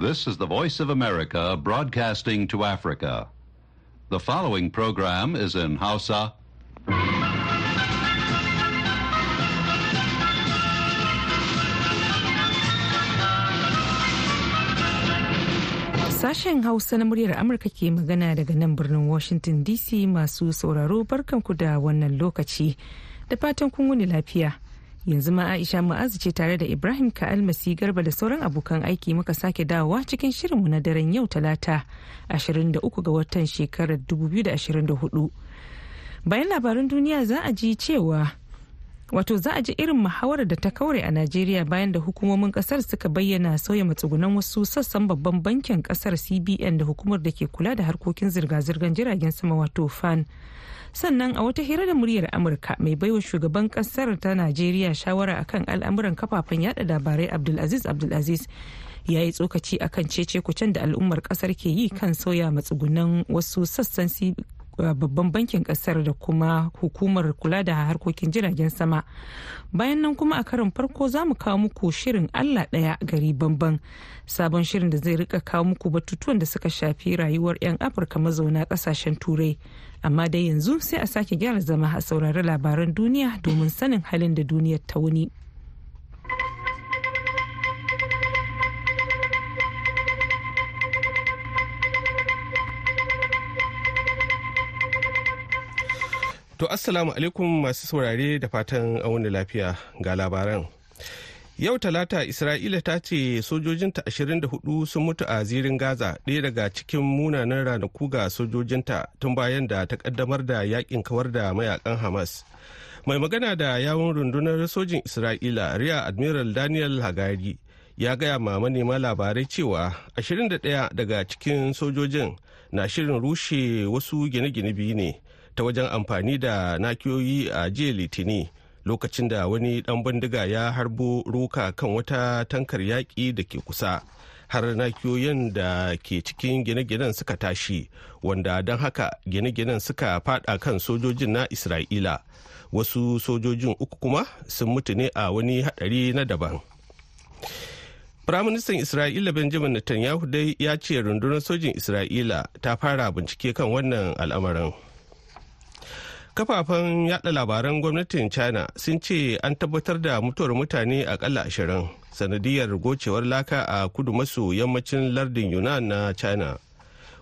This is the Voice of America broadcasting to Africa. The following program is in Hausa. Sashen Hausa na muryar Amurka ke magana daga nan birnin Washington DC masu sauraro barkanku da wannan lokaci da fatan kun wuni lafiya. Yanzu ma Aisha Mu'azu ce tare da Ibrahim Ka'almasi Garba da sauran abokan aiki muka sake dawowa cikin shirinmu na daren yau talata 23 ga watan shekarar 2024. Bayan labaran duniya za a ji cewa wato za a ji irin muhawarar da ta kaure a najeriya bayan da hukumomin ƙasar suka bayyana sauya matsugunan wasu sassan babban bankin ƙasar cbn da hukumar da ke kula da harkokin zirga-zirgar jiragen sama wato fan sannan a wata hira da muryar amurka mai baiwa shugaban ƙasar ta najeriya shawara akan al'amuran kafafen yada labarai abdulaziz abdulaziz ya yi tsokaci akan cece kucen da al'ummar ƙasar ke yi kan sauya matsugunan wasu sassan babban bankin ƙasar da kuma hukumar kula da harkokin jiragen sama bayan nan kuma a karin farko za mu kawo muku shirin allah ɗaya gari bamban sabon shirin da zai riƙa kawo muku batutuwan da suka shafi rayuwar 'yan afirka mazauna ƙasashen turai amma dai yanzu sai a sake gyara zama a saurari labaran duniya domin sanin halin da duniyar ta wuni. To assalamu alaikum masu saurare da fatan wani lafiya ga labaran. Yau talata Isra'ila ta ce sojojinta 24 sun mutu a zirin Gaza ɗaya daga cikin munanan ranaku ga sojojinta tun bayan da ta kaddamar da yaƙin kawar da mayaƙan Hamas. Mai magana da yawun rundunar sojin Isra'ila Riya Admiral Daniel Hagari ya gaya ma manema labarai cewa 21 daga cikin sojojin na shirin rushe wasu gine-gine biyu ne. Ta wajen amfani da nakiyoyi a jiya litini lokacin da wani dan bindiga ya harbo roka kan wata tankar yaƙi da ke kusa har nakiyoyin da ke cikin gine-ginen suka tashi wanda don haka gine-ginen suka fada kan sojojin na isra'ila wasu sojojin uku kuma sun mutu ne a wani hadari na daban Firaministan Isra'ila Benjamin Netanyahu dai ya ce rundunar sojin Isra'ila ta fara bincike kan wannan al'amarin. Kafafen yada labaran gwamnatin china sun ce an tabbatar da mutuwar mutane akalla ashirin sanadiyar gocewar laka a kudu maso yammacin lardin yunan na china.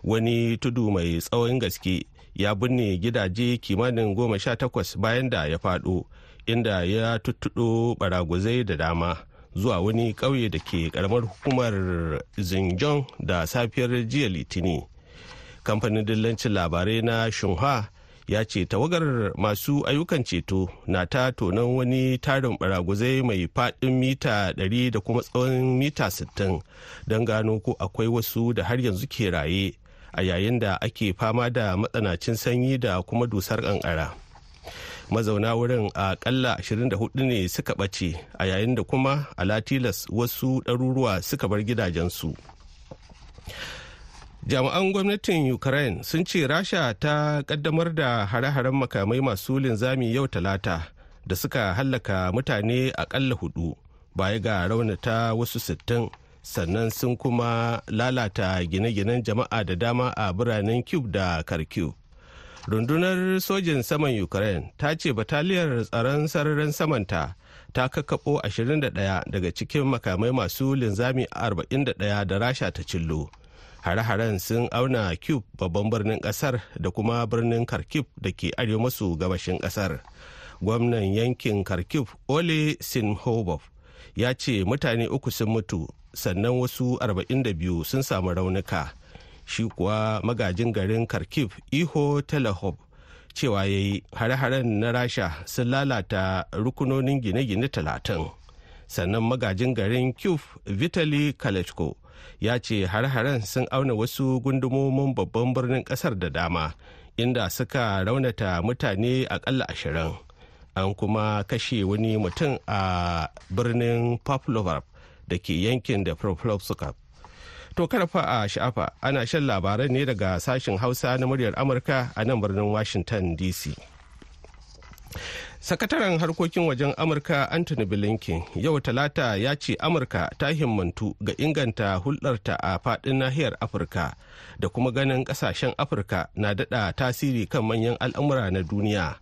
Wani tudu mai tsawon gaske ya binne gidaje kimanin goma sha takwas bayan da ya fado inda ya tuttuɗo baraguzai da dama zuwa wani ƙauye da ke karamar hukumar xinjiang da safiyar jiya litini kamfanin dillancin labarai na shunhua ya ce tawagar masu ayyukan ceto na ta tonon wani tarin baraguzai mai faɗin mita 100 da kuma tsawon mita 60 don gano ko akwai wasu da har yanzu ke raye a yayin da ake fama da matsanacin sanyi da kuma dusar kankara mazauna wurin a kalla 24 ne suka ɓace a yayin da kuma a latilas wasu ɗaruruwa suka bar gidajensu. Jami'an gwamnatin ukraine sun ce rasha ta kaddamar da hare-haren makamai masu linzami yau talata da suka hallaka mutane akalla huɗu baya ga raunata wasu sittin sannan sun kuma lalata gine-ginen jama'a da dama a biranen cube da kharkiv. Rundunar sojin saman ukraine ta ce bataliyar tsaron sararin samanta ta kakkaɓo 21 daga cikin makamai masu linzami 41 da rasha ta cillo. Hare-haren sun auna cube babban birnin ƙasar da kuma birnin kharkiv da ke arewa maso gabashin ƙasar gwamnan yankin kharkiv ole sinhobov ya ce mutane uku sun mutu sannan wasu 42 sun samu raunuka. Shi kuwa magajin garin kharkiv iho telehov cewa ya yi hare-haren na rasha sun lalata rukunonin gine-gine talatin. Sannan magajin garin kyiv vitali kalechko ya ce har-haren sun auna wasu gundumomin babban birnin ƙasar da dama inda suka raunata mutane akalla ashirin. An kuma kashe wani mutum a birnin Pavlov da ke yankin da suka to karfa a sha'afa ana shan labaran ne daga sashen hausa na muryar amurka a nan birnin washington dc sakataren harkokin wajen amurka anthony blinken yau talata ya ce amurka ta himmantu ga inganta hulɗarta a faɗin nahiyar afirka da kuma ganin ƙasashen afirka na daɗa tasiri kan manyan al'amura na duniya.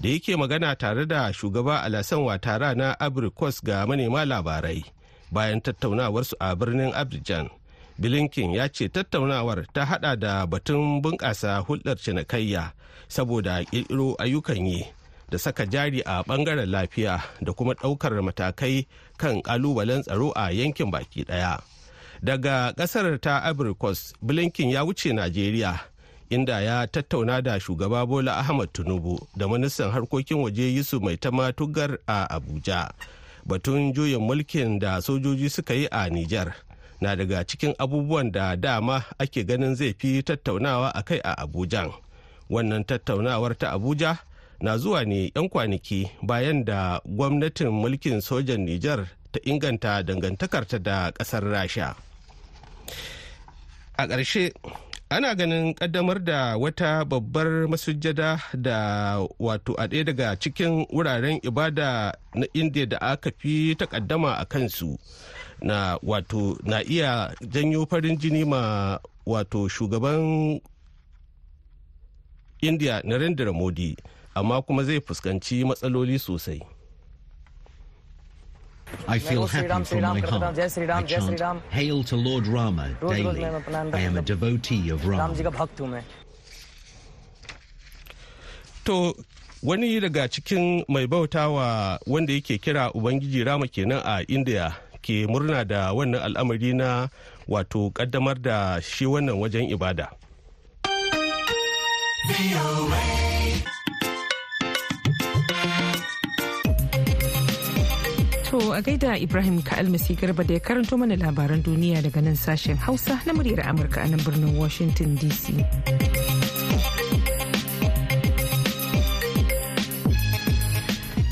Da yake magana tare da shugaba alasan watara na abrikos ga manema labarai bayan tattaunawarsu a birnin abidjan blinken ya ce tattaunawar ta hada da batun bunƙasa hulɗar cinikayya saboda ƙirƙiro ayyukan yi. Da saka jari a ɓangaren lafiya da kuma ɗaukar matakai kan ƙalubalen tsaro a yankin baki ɗaya. Daga ƙasar ta ivory coast blinken ya wuce najeriya inda ya tattauna da shugaba bola ahmad tinubu da ministan harkokin waje yusuf mai tugar a abuja. Batun juyin mulkin da sojoji suka yi a nijar na daga cikin abubuwan da dama ake ganin zai fi tattaunawa a kai a abujan wannan tattaunawar ta abuja na zuwa ne 'yan kwanaki bayan da gwamnatin mulkin sojan nijar ta inganta dangantakarta da ƙasar rasha. A ƙarshe ana ganin kaddamar da wata babbar masujada da wato a ɗaya daga cikin wuraren ibada na indiya da aka fi takaddama a kansu na wato na iya janyo farin jini ma wato shugaban indiya narendra modi. Amma kuma zai fuskanci matsaloli sosai I feel happy from my heart. I chant Hail to Lord Rama daily. I am a devotee of Rama. To wani daga cikin mai bautawa wanda yake kira Ubangiji Rama kenan a India ke murna da wannan al'amari na wato kaddamar da shi wannan wajen ibada. To a gaida Ibrahim Ka'almasi Garba da ya karanto mana labaran duniya daga nan sashen Hausa na muryar Amurka a nan birnin Washington DC.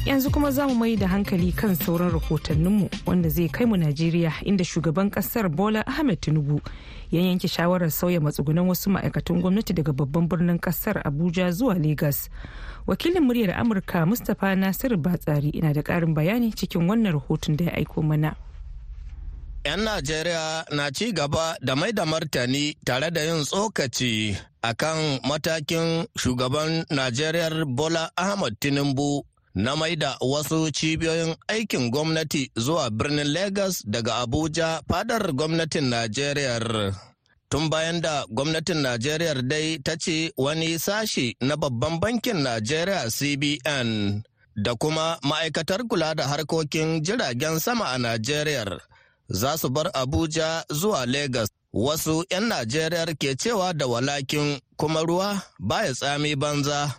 Yanzu kuma za mu mai da hankali kan sauran rahotanninmu wanda zai kai mu Najeriya inda shugaban ƙasar Bola Ahmed Tinubu ya yanke shawarar sauya matsugunan wasu ma'aikatan gwamnati daga babban birnin ƙasar Abuja zuwa Legas. Wakilin muryar amurka mustapha nasiru batsari ina da karin bayani cikin wannan rahoton da ya aiko mana 'yan najeriya na ci gaba da mai da martani tare da yin tsokaci akan matakin shugaban najeriya bola ahmad tinubu na mai da wasu cibiyoyin aikin gwamnati zuwa birnin Legas daga Abuja fadar gwamnatin Najeriya. Tun bayan da gwamnatin Najeriya dai ta ce wani sashi na babban bankin Najeriya CBN da kuma ma'aikatar kula da harkokin jiragen sama a Najeriya za su bar Abuja zuwa Legas. Wasu 'yan Najeriya ke cewa da walakin kuma ruwa baya tsami banza.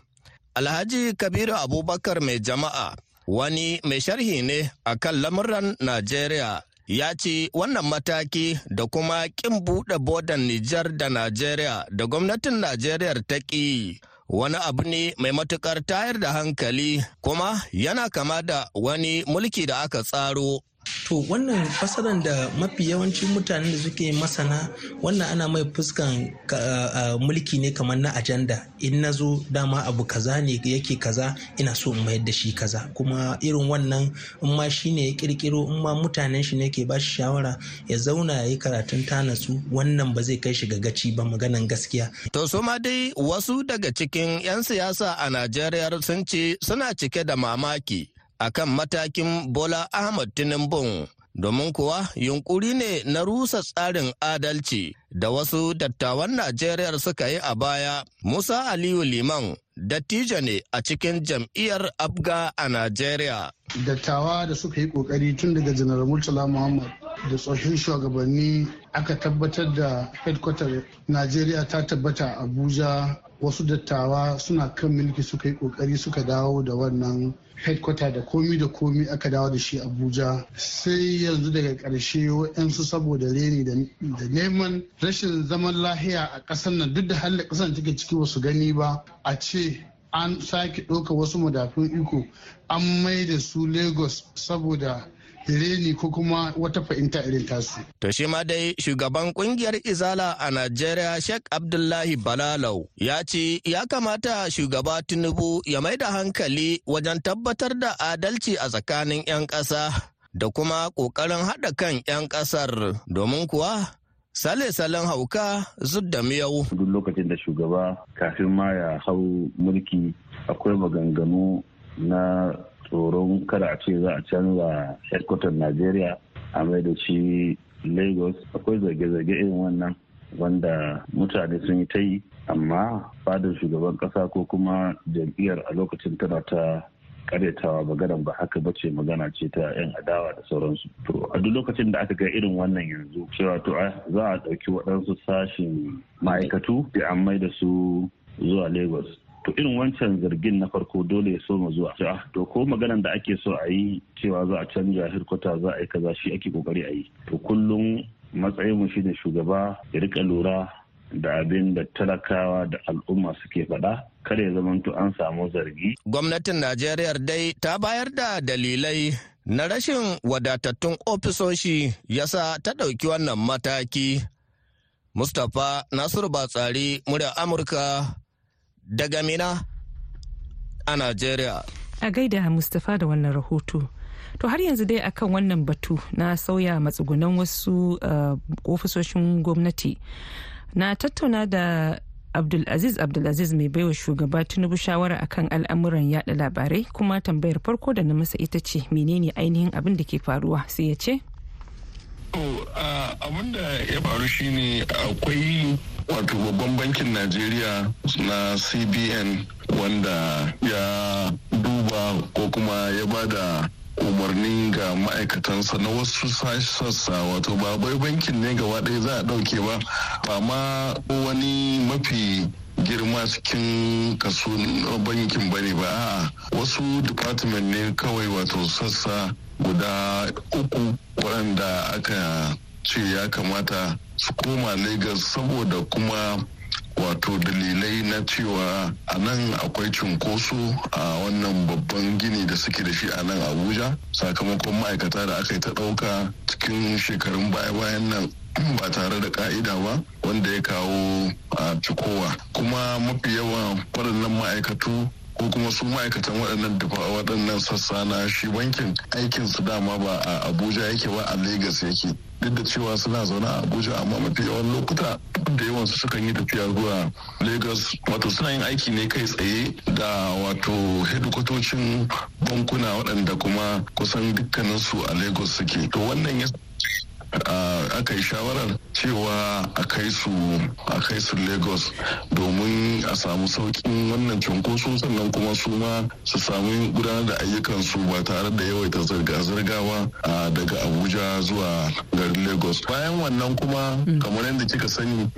Alhaji Kabiru Abubakar mai jama'a wani mai sharhi ne a kan lamuran Najeriya ya ce wannan mataki da kuma kin buɗe bodan Nijar da Najeriya da gwamnatin Najeriya ta ƙi wani abu ne mai matuƙar tayar da hankali kuma yana kama da wani mulki da aka tsaro. To wannan fasaran da mafi yawancin mutanen da suke masana wannan ana mai fuskan mulki ne kamar na ajanda in na zo dama abu kaza ne yake kaza ina so in mayar da shi kaza kuma irin wannan in ma shi ne ya kirkiro in ma mutanen shi ne ke ba shi shawara ya zauna ya yi karatun tanatsu wannan ba zai kai shi ga gaci ba maganan gaskiya. To su ma dai wasu daga cikin 'yan siyasa a Najeriya sun ce suna cike da mamaki akan matakin Bola Ahmad Tinubu domin kuwa yunkuri ne na rusa tsarin adalci da wasu dattawan Najeriya suka yi a baya. Musa Aliyu Liman dattijo ne a cikin jam'iyyar Abga a Najeriya. Dattawa da suka yi ƙoƙari tun daga Janar Murtala Muhammad da tsohon shugabanni aka tabbatar da headquarter Najeriya ta tabbata Abuja wasu dattawa suna kan mulki suka yi ƙoƙari suka dawo da wannan headquarter da komi da komi aka dawo da shi abuja. Sai yanzu daga ƙarshe wa'yansu saboda reni da neman rashin zaman lahiya a ƙasar nan duk da halin ƙasar take ciki wasu gani ba a ce an sake ɗauka wasu madafun iko an mai da su lagos saboda reni ko kuma wata fahimta irin tasu. To shi ma dai shugaban ƙungiyar Izala a Najeriya Sheikh Abdullahi Balalau ya ce ya kamata shugaba Tinubu ya mai da hankali wajen tabbatar da adalci a tsakanin 'yan ƙasa da kuma ƙoƙarin haɗa kan 'yan ƙasar domin kuwa Sale salen hauka zud da miyau. Duk lokacin da shugaba kafin ma ya hau mulki akwai maganganu na tsoron kada a ce za a canza headquarter Najeriya a mai da shi Lagos. Akwai zage-zage irin wannan wanda mutane sun yi ta yi amma fadar shugaban kasa ko kuma jam'iyyar a lokacin tana ta karyatawa maganan ba haka ba ce magana ce ta 'yan adawa da sauransu. To a duk lokacin da aka ga irin wannan yanzu cewa to za a ɗauki waɗansu sashen ma'aikatu da an mai da su zuwa lagos. To irin wancan zargin na farko dole ya so mu zuwa to ko maganan da ake so a yi cewa za a canja hirkota za a yi kaza shi ake ƙoƙari a yi to kullum matsayinmu shine shugaba ya riƙa lura da abin da talakawa da al'umma suke faɗa kada ya zamanto an samu zargi. Gwamnatin Najeriya dai ta bayar da dalilai na rashin wadatattun ofisoshi yasa ta ɗauki wannan mataki. Mustapha Nasiru Batsari murya Amurka daga Mina a Najeriya. A gaida Mustapha da wannan rahoto. To har yanzu dai akan wannan batu na sauya matsugunan wasu uh, ofisoshin gwamnati. na tattauna da abdulaziz abdulaziz mai baiwa shugaba tinubu shawara akan al'amuran yada labarai kuma tambayar farko da na masa ita ce menene ainihin abin da ke faruwa sai ya ce abin da ya faru shine akwai wato babban bankin najeriya na cbn wanda ya duba ko kuma ya ba da umarni ga ma'aikatansa na wasu sassa wato ba bai bankin ne gaba ɗaya za a ɗauke ba ba ma wani mafi girma cikin kaso bankin ba ne ba. A wasu department ne kawai wato sassa guda uku waɗanda aka ce ya kamata su koma lagos saboda kuma wato dalilai na cewa a nan akwai cunkoso a wannan babban gini da suke da shi a nan abuja. Sakamakon ma'aikata da aka yi ta ɗauka cikin shekarun baya-bayan nan ba tare da ka'ida ba wanda ya kawo a cikowa. Kuma mafi yawan waɗannan ma'aikatu ko kuma su ma'aikatan waɗannan waɗannan sassa na shi bankin aikin su dama ba a abuja yake ba a lagos yake. Duk da cewa suna zaune a abuja amma mafi yawan lokuta da yawan su sukan yi tafiya zuwa lagos wato suna yin aiki ne kai tsaye da wato hedikwatocin bankuna waɗanda kuma kusan dukkaninsu a lagos suke. To wannan ya aka yi shawarar cewa a kai su a kai su lagos domin a samu saukin wannan cunkoso sannan kuma su ma su samu gudanar da ayyukansu ba tare da yawaita zirga-zirgawa daga abuja zuwa garin lagos. Bayan wannan kuma kamar yadda kika sani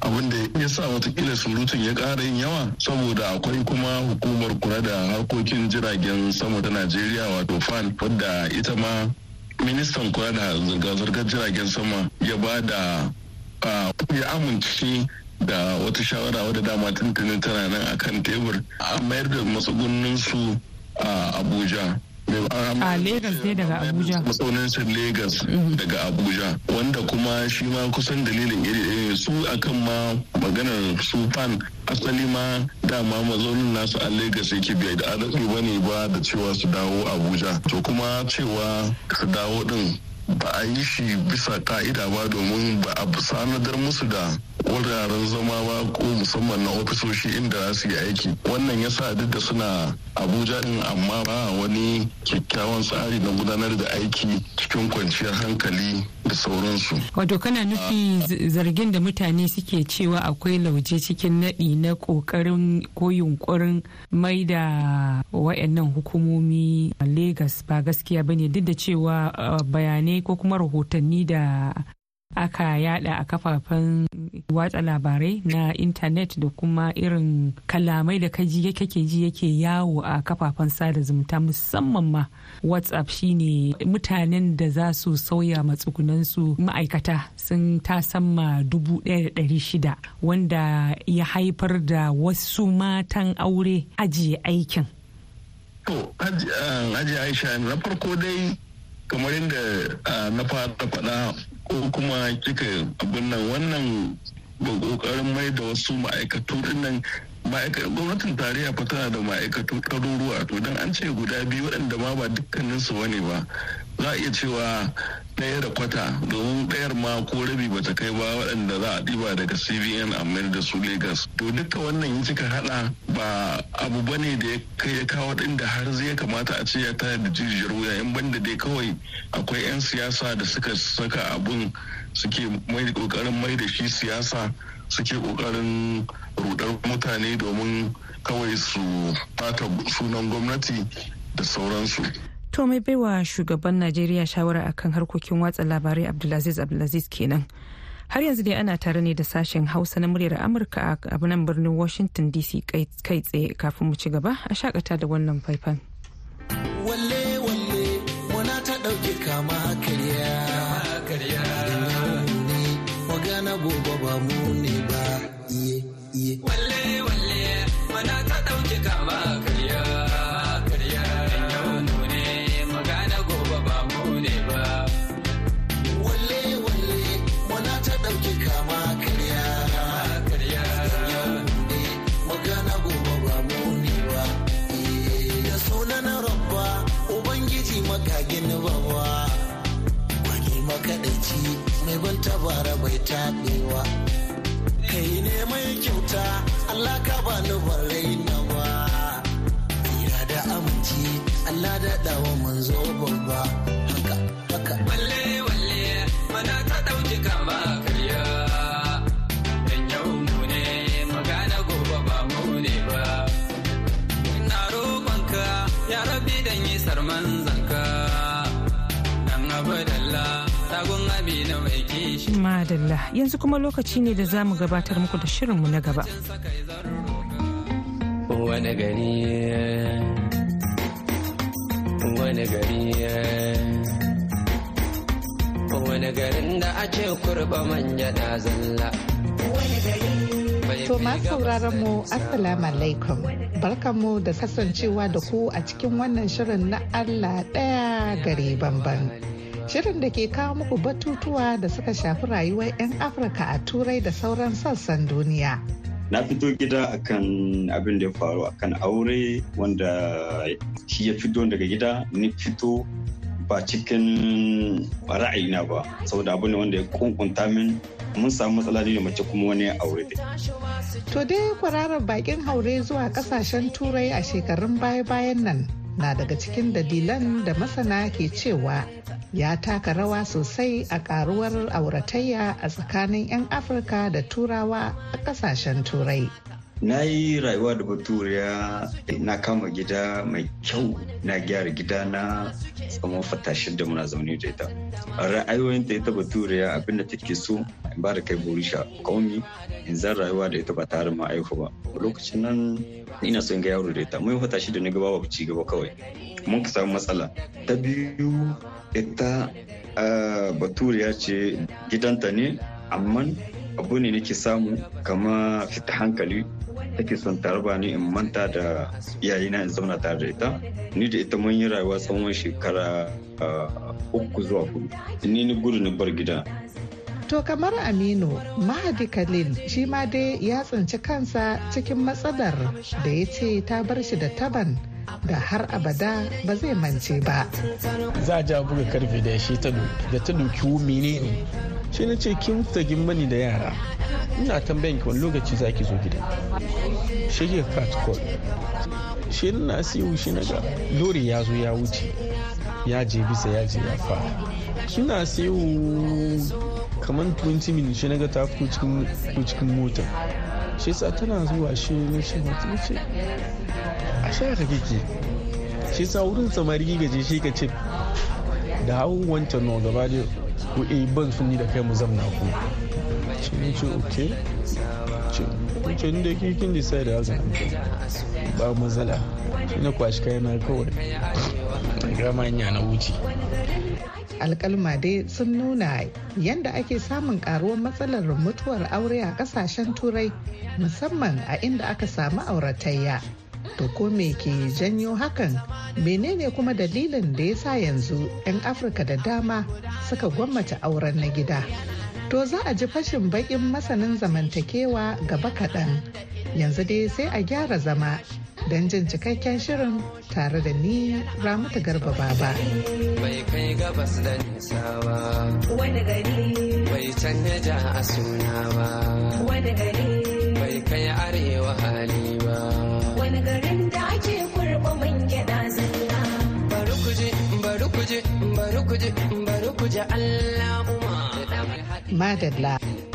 abin da ya sa wataƙila surutun ya ƙara yin yawa saboda akwai kuma hukumar kula da harkokin jiragen sama ta najeriya wato fan wadda ita ma ministan kula da zirga-zirgar jiragen sama ya ba da ya amince da wata shawara wadda dama tuntunin tana nan akan tebur a mayar da matsugunnin su a abuja. A Legas ne daga Abuja. Matsauninsa Legas daga Abuja wanda kuma shi ma kusan dalilin iri su akan ma maganar su fan asali ma dama mazaunin nasu a Legas yake bai da adadi ba ne ba da cewa su dawo Abuja. To kuma cewa su dawo din ba a yi shi bisa ka'ida ba domin ba a sanadar musu da wuraren zama ba ko musamman na ofisoshi inda za su yi aiki. Wannan ya sa duk da suna abuja din amma ba wani kyakkyawan tsari na gudanar da aiki cikin kwanciyar hankali da sauransu. Wato kana nufi zargin da mutane suke cewa akwai lauje cikin naɗi na ƙoƙarin ko yunkurin mai da wayannan hukumomi a Legas ba gaskiya ba ne duk da cewa bayanai ko kuma rahotanni da aka yada a kafafen watsa labarai na intanet da kuma irin kalamai da kaji yake ji yake yawo a kafafen sada zumunta. Musamman ma whatsapp shine mutanen da za su sauya matsugunansu. Ma'aikata sun tasamma dubu shida wanda ya haifar da wasu matan aure ajiye aikin. Ajiye aisha na farko dai kamar yadda na fara faɗa ko kuma kika abin nan wannan ƙoƙarin mai da wasu ma'aikatu nan gwamnatin tarayya fa tana da ma'aikatu ɗaruruwa. To don an ce guda biyu waɗanda ma ba dukkaninsu wani ba za a iya cewa ɗaya da kwata. Domin ɗayar ma ko rabi ba ta kai ba waɗanda za a ɗiba daga cbn a mayar da su lagos to duka wannan yin cika haɗa ba abu ba ne da ya kai ya kawo ɗin da har zai kamata a ce ya tana da jijiyar wuya. In banda dai kawai akwai 'yan siyasa da suka saka abun suke ƙoƙarin mai da shi siyasa. Suke ƙoƙarin rudar mutane domin kawai su bata sunan gwamnati da sauransu To mai baiwa shugaban Najeriya shawara akan harkokin watsa labarai Abdulaziz Abdulaziz kenan. Har yanzu dai ana tare ne da sashen Hausa na muryar Amurka a nan birnin Washington DC kai tsaye kafin mu ci gaba a shakata da wannan faifan. Kuma lokaci ne da za mu gabatar muku da shirinmu na gaba. Wani gari wani gari wani garin da ake kurba da zalla. To masu sauraron mu Assalamu alaikum. Barkanmu da kasancewa da ku a cikin wannan shirin na Allah ɗaya gari bamban. Shirin da ke kawo muku batutuwa da suka shafi rayuwar 'yan Afirka a Turai da sauran sassan duniya. Na fito gida akan abin da ya faru akan aure wanda shi ya fito daga gida ni fito ba cikin ra'ayina ba saboda abu ne wanda ya kunkunta min mun samu matsala da mace kuma wani aure da. To dai kwararar bakin haure zuwa ƙasashen turai a shekarun baya-bayan nan na daga cikin dalilan da masana ke cewa ya taka rawa sosai a karuwar auratayya a tsakanin 'yan afirka da turawa a ƙasashen turai. na yi rayuwa da baturiya na kama gida mai kyau na gyara gida na tsawon fata shida muna zaune da ita ra'ayoyin ta ita baturiya abin da take so ba da kai borisha kaumi in zan rayuwa da ita ba tare ma aihu ba. Lokacin nan ina son ga yaro da ita. Mun fata shida na gaba ba ci gaba kawai. Mun ka samu matsala. Ta biyu ita baturiya ce gidanta ne amma abu ne nake samu kama fita hankali. Take son tarba ni in manta da iyayena in zauna tare da ita. Ni da ita mun yi rayuwa tsawon shekara uku zuwa huɗu. Ni ni gudu ni bar gida. To kamar Aminu, Mahadi Khalil shi ma dai ya tsinci kansa cikin matsalar da ya ce ta bar shi da taban da har abada ba zai mance ba. Za a buga ƙarfe da shi ta da ta doki mene ne. Shi na ce kin tagin mani da yara. Ina tambayan ki wani lokaci za ki zo gida. Shi ke cat call. Shi na siyu shi na ga lori ya zo ya wuce. Ya je bisa ya je ya fara. Suna siyu kamar 20 minutes shi na ga ta fito cikin mota. Shi sa tana zuwa shi na shi na ce a sha ka kike shi sa wurin samari gaje shi ka ce da hau wancan no gaba da ko eh ban sun da kai mu zamna ku. Shi ne ce ok. Ce ni da kikin da sai da haka. Ba matsala. Shi na kwashi kai na kawai gama hanya na wuce. Alkalma dai sun nuna yadda ake samun karuwar matsalar mutuwar aure a ƙasashen turai musamman a inda aka samu auratayya To ko me ke janyo hakan? Menene kuma dalilin da ya sa yanzu 'yan Afirka da dama suka gwammace auren na gida? To za a ji fashin bakin masanin zamantakewa gaba kaɗan. Yanzu dai sai a gyara zama don jin cikakken shirin tare da ni ramata garba baba. Bai kai gabas da nisa ba. Wani gari. Bai canja a suna ba. Wani gari. Bai kai arewa hali ba. Wani garin da ake kurba man gyada zalla. Bari kuje, bari kuje, bari kuje, bari kuje Allah Madalla.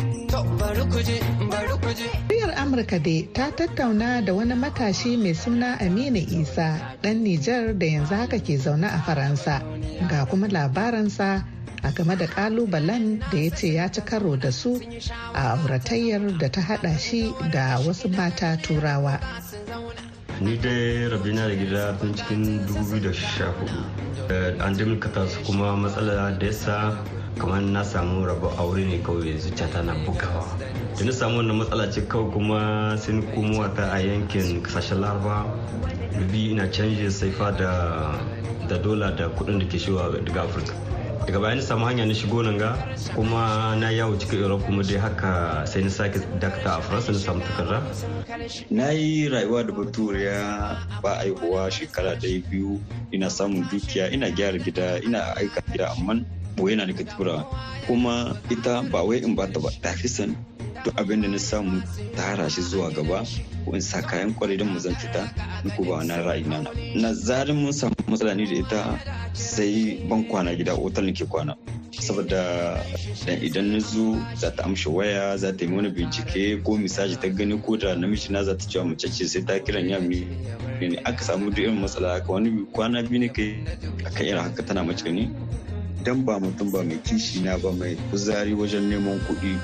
Muryar Amurka dai ta tattauna da wani matashi mai suna Aminu Isa ɗan Nijar da yanzu haka ke zaune a Faransa. Ga kuma labaransa a game da kalubalen da ya ce ya ci karo da su a auratayyar da ta hada shi da wasu mata turawa. ni dai rabina da gida tun cikin 2014 an dimkata su kuma matsala da yasa kamar na samu rabu aure ne kawai zuciyata na bugawa. Da na samu wannan matsala ce kawai kuma sun komowa ta a yankin ƙasashen laraba. Dubi ina canje saifa da dola da kuɗin da ke shiwa daga afirka. Daga bayan samu hanya na shigo nan ga kuma na yawo cikin europe kuma dai haka sai na sake dakta a faransa na samu takarda. Na yi rayuwa da baturiya ba aihuwa shekara ɗaya biyu. Ina samun dukiya ina gyara gida ina aika gida amma ɓoye yana daga tura kuma ita ba wai in bata ba ta fi san duk abin da na samu tara shi zuwa gaba ko in sa kayan ƙwarai don mu zan fita in ko ba na ra'ayi na. Na zarin mun samu matsala ne da ita sai ban kwana gida otal nake kwana. Saboda idan na zo za ta amshi waya za ta yi wani bincike ko misaji ta gani ko da namiji na za ta cewa mace ce sai ta kiran ya mi aka samu duk irin matsala haka. Wani kwana biyu ne kai aka irin haka tana mace ne. Dan ba mutum ba mai kishi na ba mai kuzari wajen neman kuɗi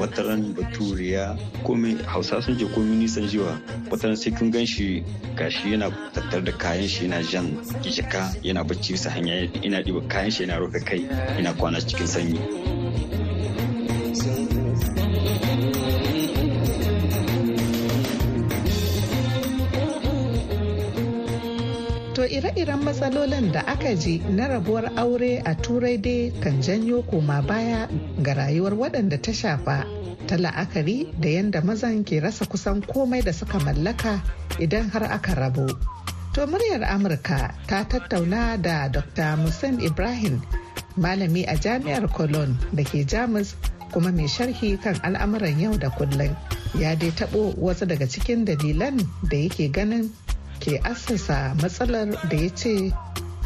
wataran baturiya komai hausa sun je komai nisan jiwa. Wataran sai kun gan shi gashi yana tattar da kayan shi yana jan jika yana bacci bisa hanya. Ina ɗiba kayan shi yana rufe kai ina kwana cikin sanyi. To ire-iren matsalolin da aka ji na rabuwar aure a turai dai kan janyo koma baya ga rayuwar waɗanda ta shafa ta la'akari da yadda mazan ke rasa kusan komai da suka mallaka idan har aka rabu. To muryar Amurka ta tattauna da Dr. Musin Ibrahim malami a jami'ar Cologne da ke Jamus kuma mai sharhi kan al'amuran yau da kullum. Ya dai taɓo wasu daga cikin dalilan da yake ganin ke assasa matsalar da ya ce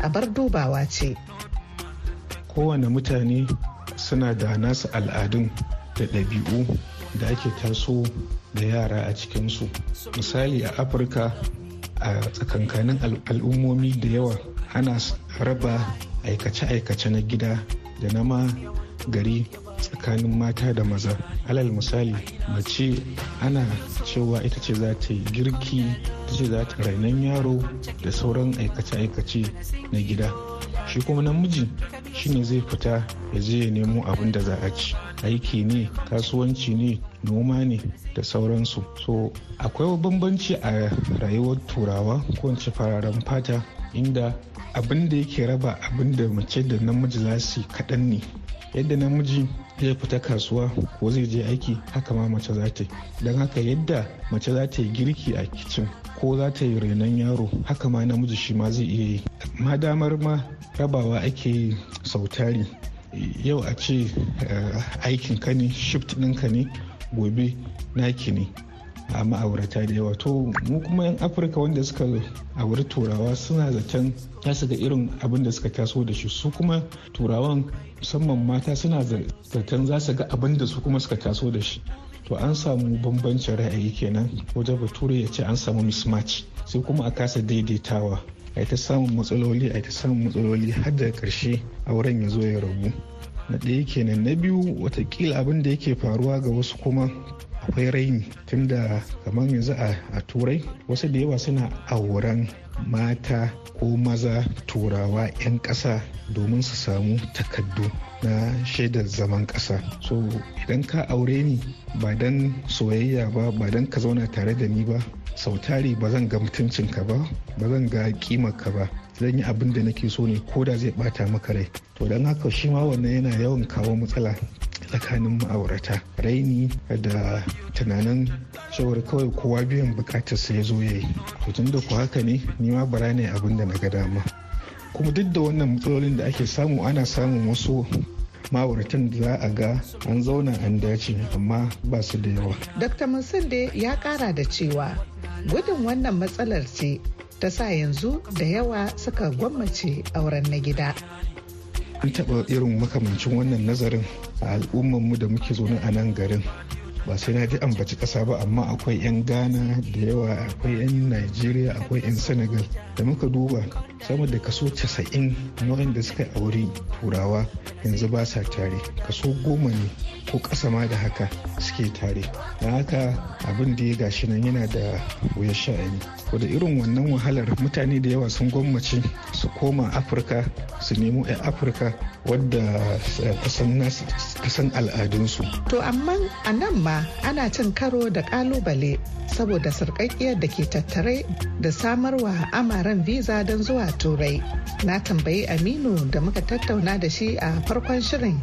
a bar dubawa ce. Kowane mutane suna da nasu al'adun da ɗabi'u da ake taso da yara a cikinsu. Misali a Afirka a tsakankanin al'ummomi da yawa ana raba aikace-aikace na gida da na ma gari tsakanin mata da maza. Alal misali mace ana cewa ita ce za ta yi girki ita ce za ta rainon yaro da sauran aikace-aikace na gida. Shi kuma namiji shine zai fita ya je ya nemo abin da za a ci. Aiki ne kasuwanci ne noma ne da sauransu. So akwai bambanci a rayuwar turawa ko fararen fata inda abin da yake raba abin da mace da namiji za su kaɗan ne. Yadda namiji zai fita kasuwa ko zai je aiki haka ma mace za ta yi. Don haka yadda mace za ta yi girki a kicin ko za ta yi renon yaro haka ma namiji shi ma zai iya yi. Ma damar ma rabawa ake yi sautari yau a ce aikin ka ne shift ɗinka ne gobe naki ne. A ma'aurata da yawa. To mu kuma yan afirka wanda suka auri turawa suna zaton za su ga irin abin da suka taso da shi. Su kuma turawan musamman mata suna zaton za su ga abin da su kuma suka taso da shi. To an samu bambancin ra'ayi kenan wajen bature ya ce an samu mismatch. Sai kuma a kasa daidaitawa. A ta samun matsaloli a ta samun matsaloli har da ƙarshe auren ya zo ya rabu. Na ɗaya kenan. Na biyu wataƙila abin da yake faruwa ga wasu kuma akwai raini tunda kamar yanzu a turai wasu da yawa suna auren mata ko maza turawa 'yan ƙasa domin su samu takaddu na shaidar zaman ƙasa. So idan ka aure ni ba don soyayya ba ba don ka zauna tare da ni ba sautari ba zan ga mutuncinka ba ba zan ga ka ba. Zan yi abin da nake so ne ko da zai bata maka rai to don haka shi ma wannan yana yawan kawo matsala tsakanin ma'aurata raini da tunanin cewar kawai kowa biyan bukatarsa ya zo ya yi tun da ku haka ne ni ma bara ne abin da na ga dama kuma duk da wannan matsalolin da ake samu ana samun wasu ma'auratan da za a ga an zauna an dace amma ba su da yawa. Dr. Munsande ya kara da cewa gudun wannan matsalar ce ta sa yanzu da yawa suka gwammace auren na gida. An taɓa irin makamancin wannan nazarin a al'ummanmu da muke zaune a nan garin ba sai na ji ambaci ƙasa ba amma akwai 'yan ghana da yawa akwai 'yan nigeria akwai 'yan senegal. Da muka duba sama da kaso 90 na da suka auri turawa yanzu ba sa tare. Kaso goma ne ko ƙasa ma da haka suke tare. Don haka abin da ya gashi nan yana da wuyar sha'ani. Da irin wannan wahalar mutane da yawa sun gwammace su koma afirka su nemo 'yan afirka wadda kasan al'adunsu. To amma a nan ma ana cin karo da ƙalubale saboda sarƙaƙiyar da ke tattare da samarwa amaren visa don zuwa turai. Na tambayi aminu da muka tattauna da shi a farkon shirin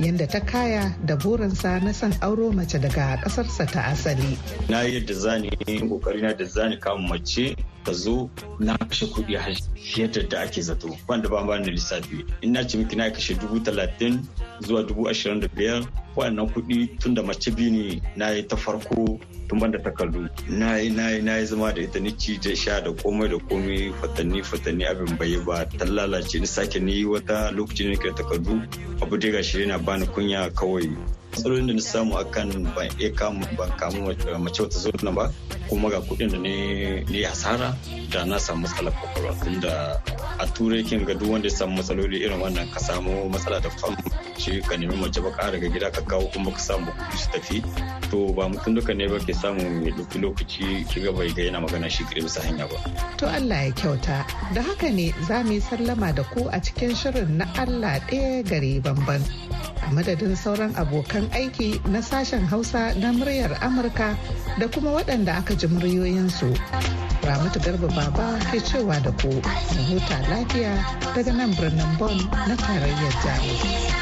yadda ta kaya da burinsa na son auro mace daga ƙasarsa ta asali. Na yadda zani ƙoƙari na da zani kama mace ta zo na kashe kuɗi a fiye da ake zato. Wanda ba ba da lissafi. In na ce miki na kashe dubu talatin zuwa dubu ashirin da biyar waɗannan kuɗi tun da mace biyu ne na yi ta farko tun banda takardu. Na yi na yi na yi zama da ita ni ci da sha da komai da komai fatanni fatanni abin bai ba. Ta lalace ni sake ni wata lokacin ne takardu abu dai gashi yana bani kunya kawai. Matsalolin da na samu akan ban iya kamu ban kamu mace wata nan ba kuma ga kuɗin da ne hasara da na samu matsalar ƙwaƙwalwa. Tunda a turai kin ga duk wanda ya samu matsaloli irin wannan ka samu matsala da fam shi ka nemi mace ba ka daga gida ka kawo kuma ka samu kuɗi su tafi. To ba mutum duka ne ba ke samu ya ɗauki lokaci ki ga bai ga yana magana shi kire bisa hanya ba. To Allah ya kyauta da haka ne za mu yi sallama da ku a cikin shirin na Allah ɗaya gare bamban. a madadin sauran abokan aiki na sashen hausa na muryar amurka da kuma waɗanda aka ji muryoyinsu ramatu garba baba ke cewa da ku mu huta lafiya daga nan birnin Bon na tarayyar jamus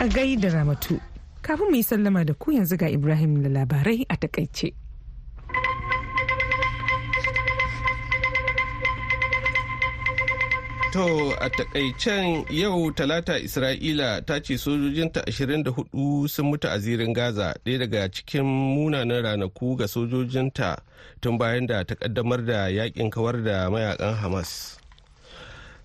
a gaida ramatu kafin mu yi sallama da ku yanzu ga ibrahim da labarai a taƙaice. To a takaicen yau talata Isra'ila ta ce sojojinta 24 sun mutu a zirin Gaza ɗaya daga cikin munanan ranaku ga sojojinta tun bayan da ta kaddamar da yaƙin kawar da mayaƙan Hamas.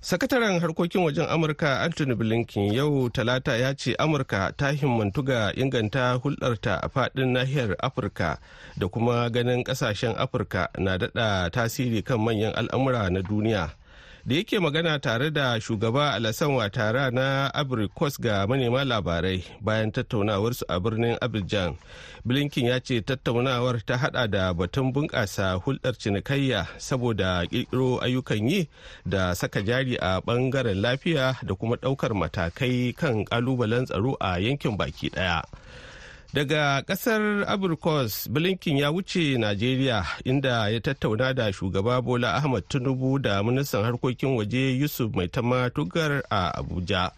Sakataren harkokin wajen Amurka Anthony Blinken yau talata ya ce Amurka ta himmantu ga inganta hulɗarta a faɗin nahiyar Afirka da kuma ganin ƙasashen Afirka na daɗa tasiri kan manyan al'amura na duniya. Da yake magana tare da shugaba alasan watara na abrikos ga manema labarai bayan tattaunawarsu a birnin abidjan blinken ya ce tattaunawar ta hada da batun bunƙasa hulɗar cinikayya saboda ƙirƙiro ayyukan yi da saka jari a ɓangaren lafiya da kuma ɗaukar matakai kan ƙalubalen tsaro a yankin baki ɗaya. Daga ƙasar abrikos blinken ya wuce najeriya inda ya tattauna da shugaba bola ahmad tinubu da ministan harkokin waje yusuf mai tama tugar a abuja.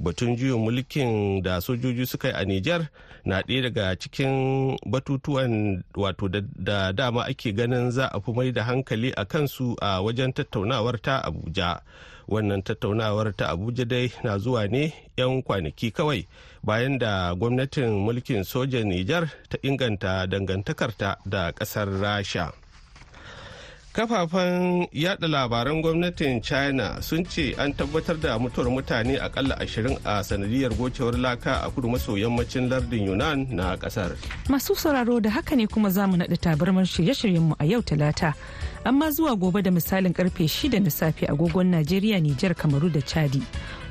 Batun juyin mulkin da sojoji suka yi a nijar na ɗaya daga cikin batutuwan wato da dama ake ganin za a fi mai da hankali a kansu a wajen tattaunawar ta abuja. Wannan tattaunawar ta abuja dai na zuwa ne 'yan kwanaki kawai bayan da gwamnatin mulkin sojan nijar ta inganta dangantakarta da ƙasar rasha. Kafafen yada labaran gwamnatin china sun ce an tabbatar da mutuwar mutane akalla ashirin a sanadiyar gocewar laka a kudu maso yammacin lardin yunan na ƙasar masu sauraro da haka ne kuma za mu naɗa tabarmar shirye-shiryenmu a yau talata. Amma zuwa gobe da misalin ƙarfe 6 na safe agogon najeriya nijar kamaru da chadi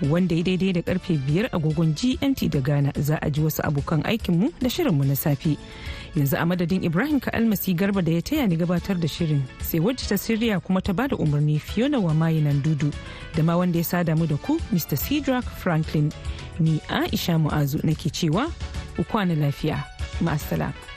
wanda ya daidai da ƙarfe 5 agogon gmt da ghana za a ji wasu abokan aikinmu da shirinmu na safe. Yanzu a madadin ibrahim ka'almasi garba da ya taya ni gabatar da shirin sai wacce ta siriya kuma ta ba da umarni fiona wa nan dudu da ma wanda ya sada mu da ku mr cedric franklin. Ni aisha mu'azu nake cewa ku kwana lafiya. Ma'asala.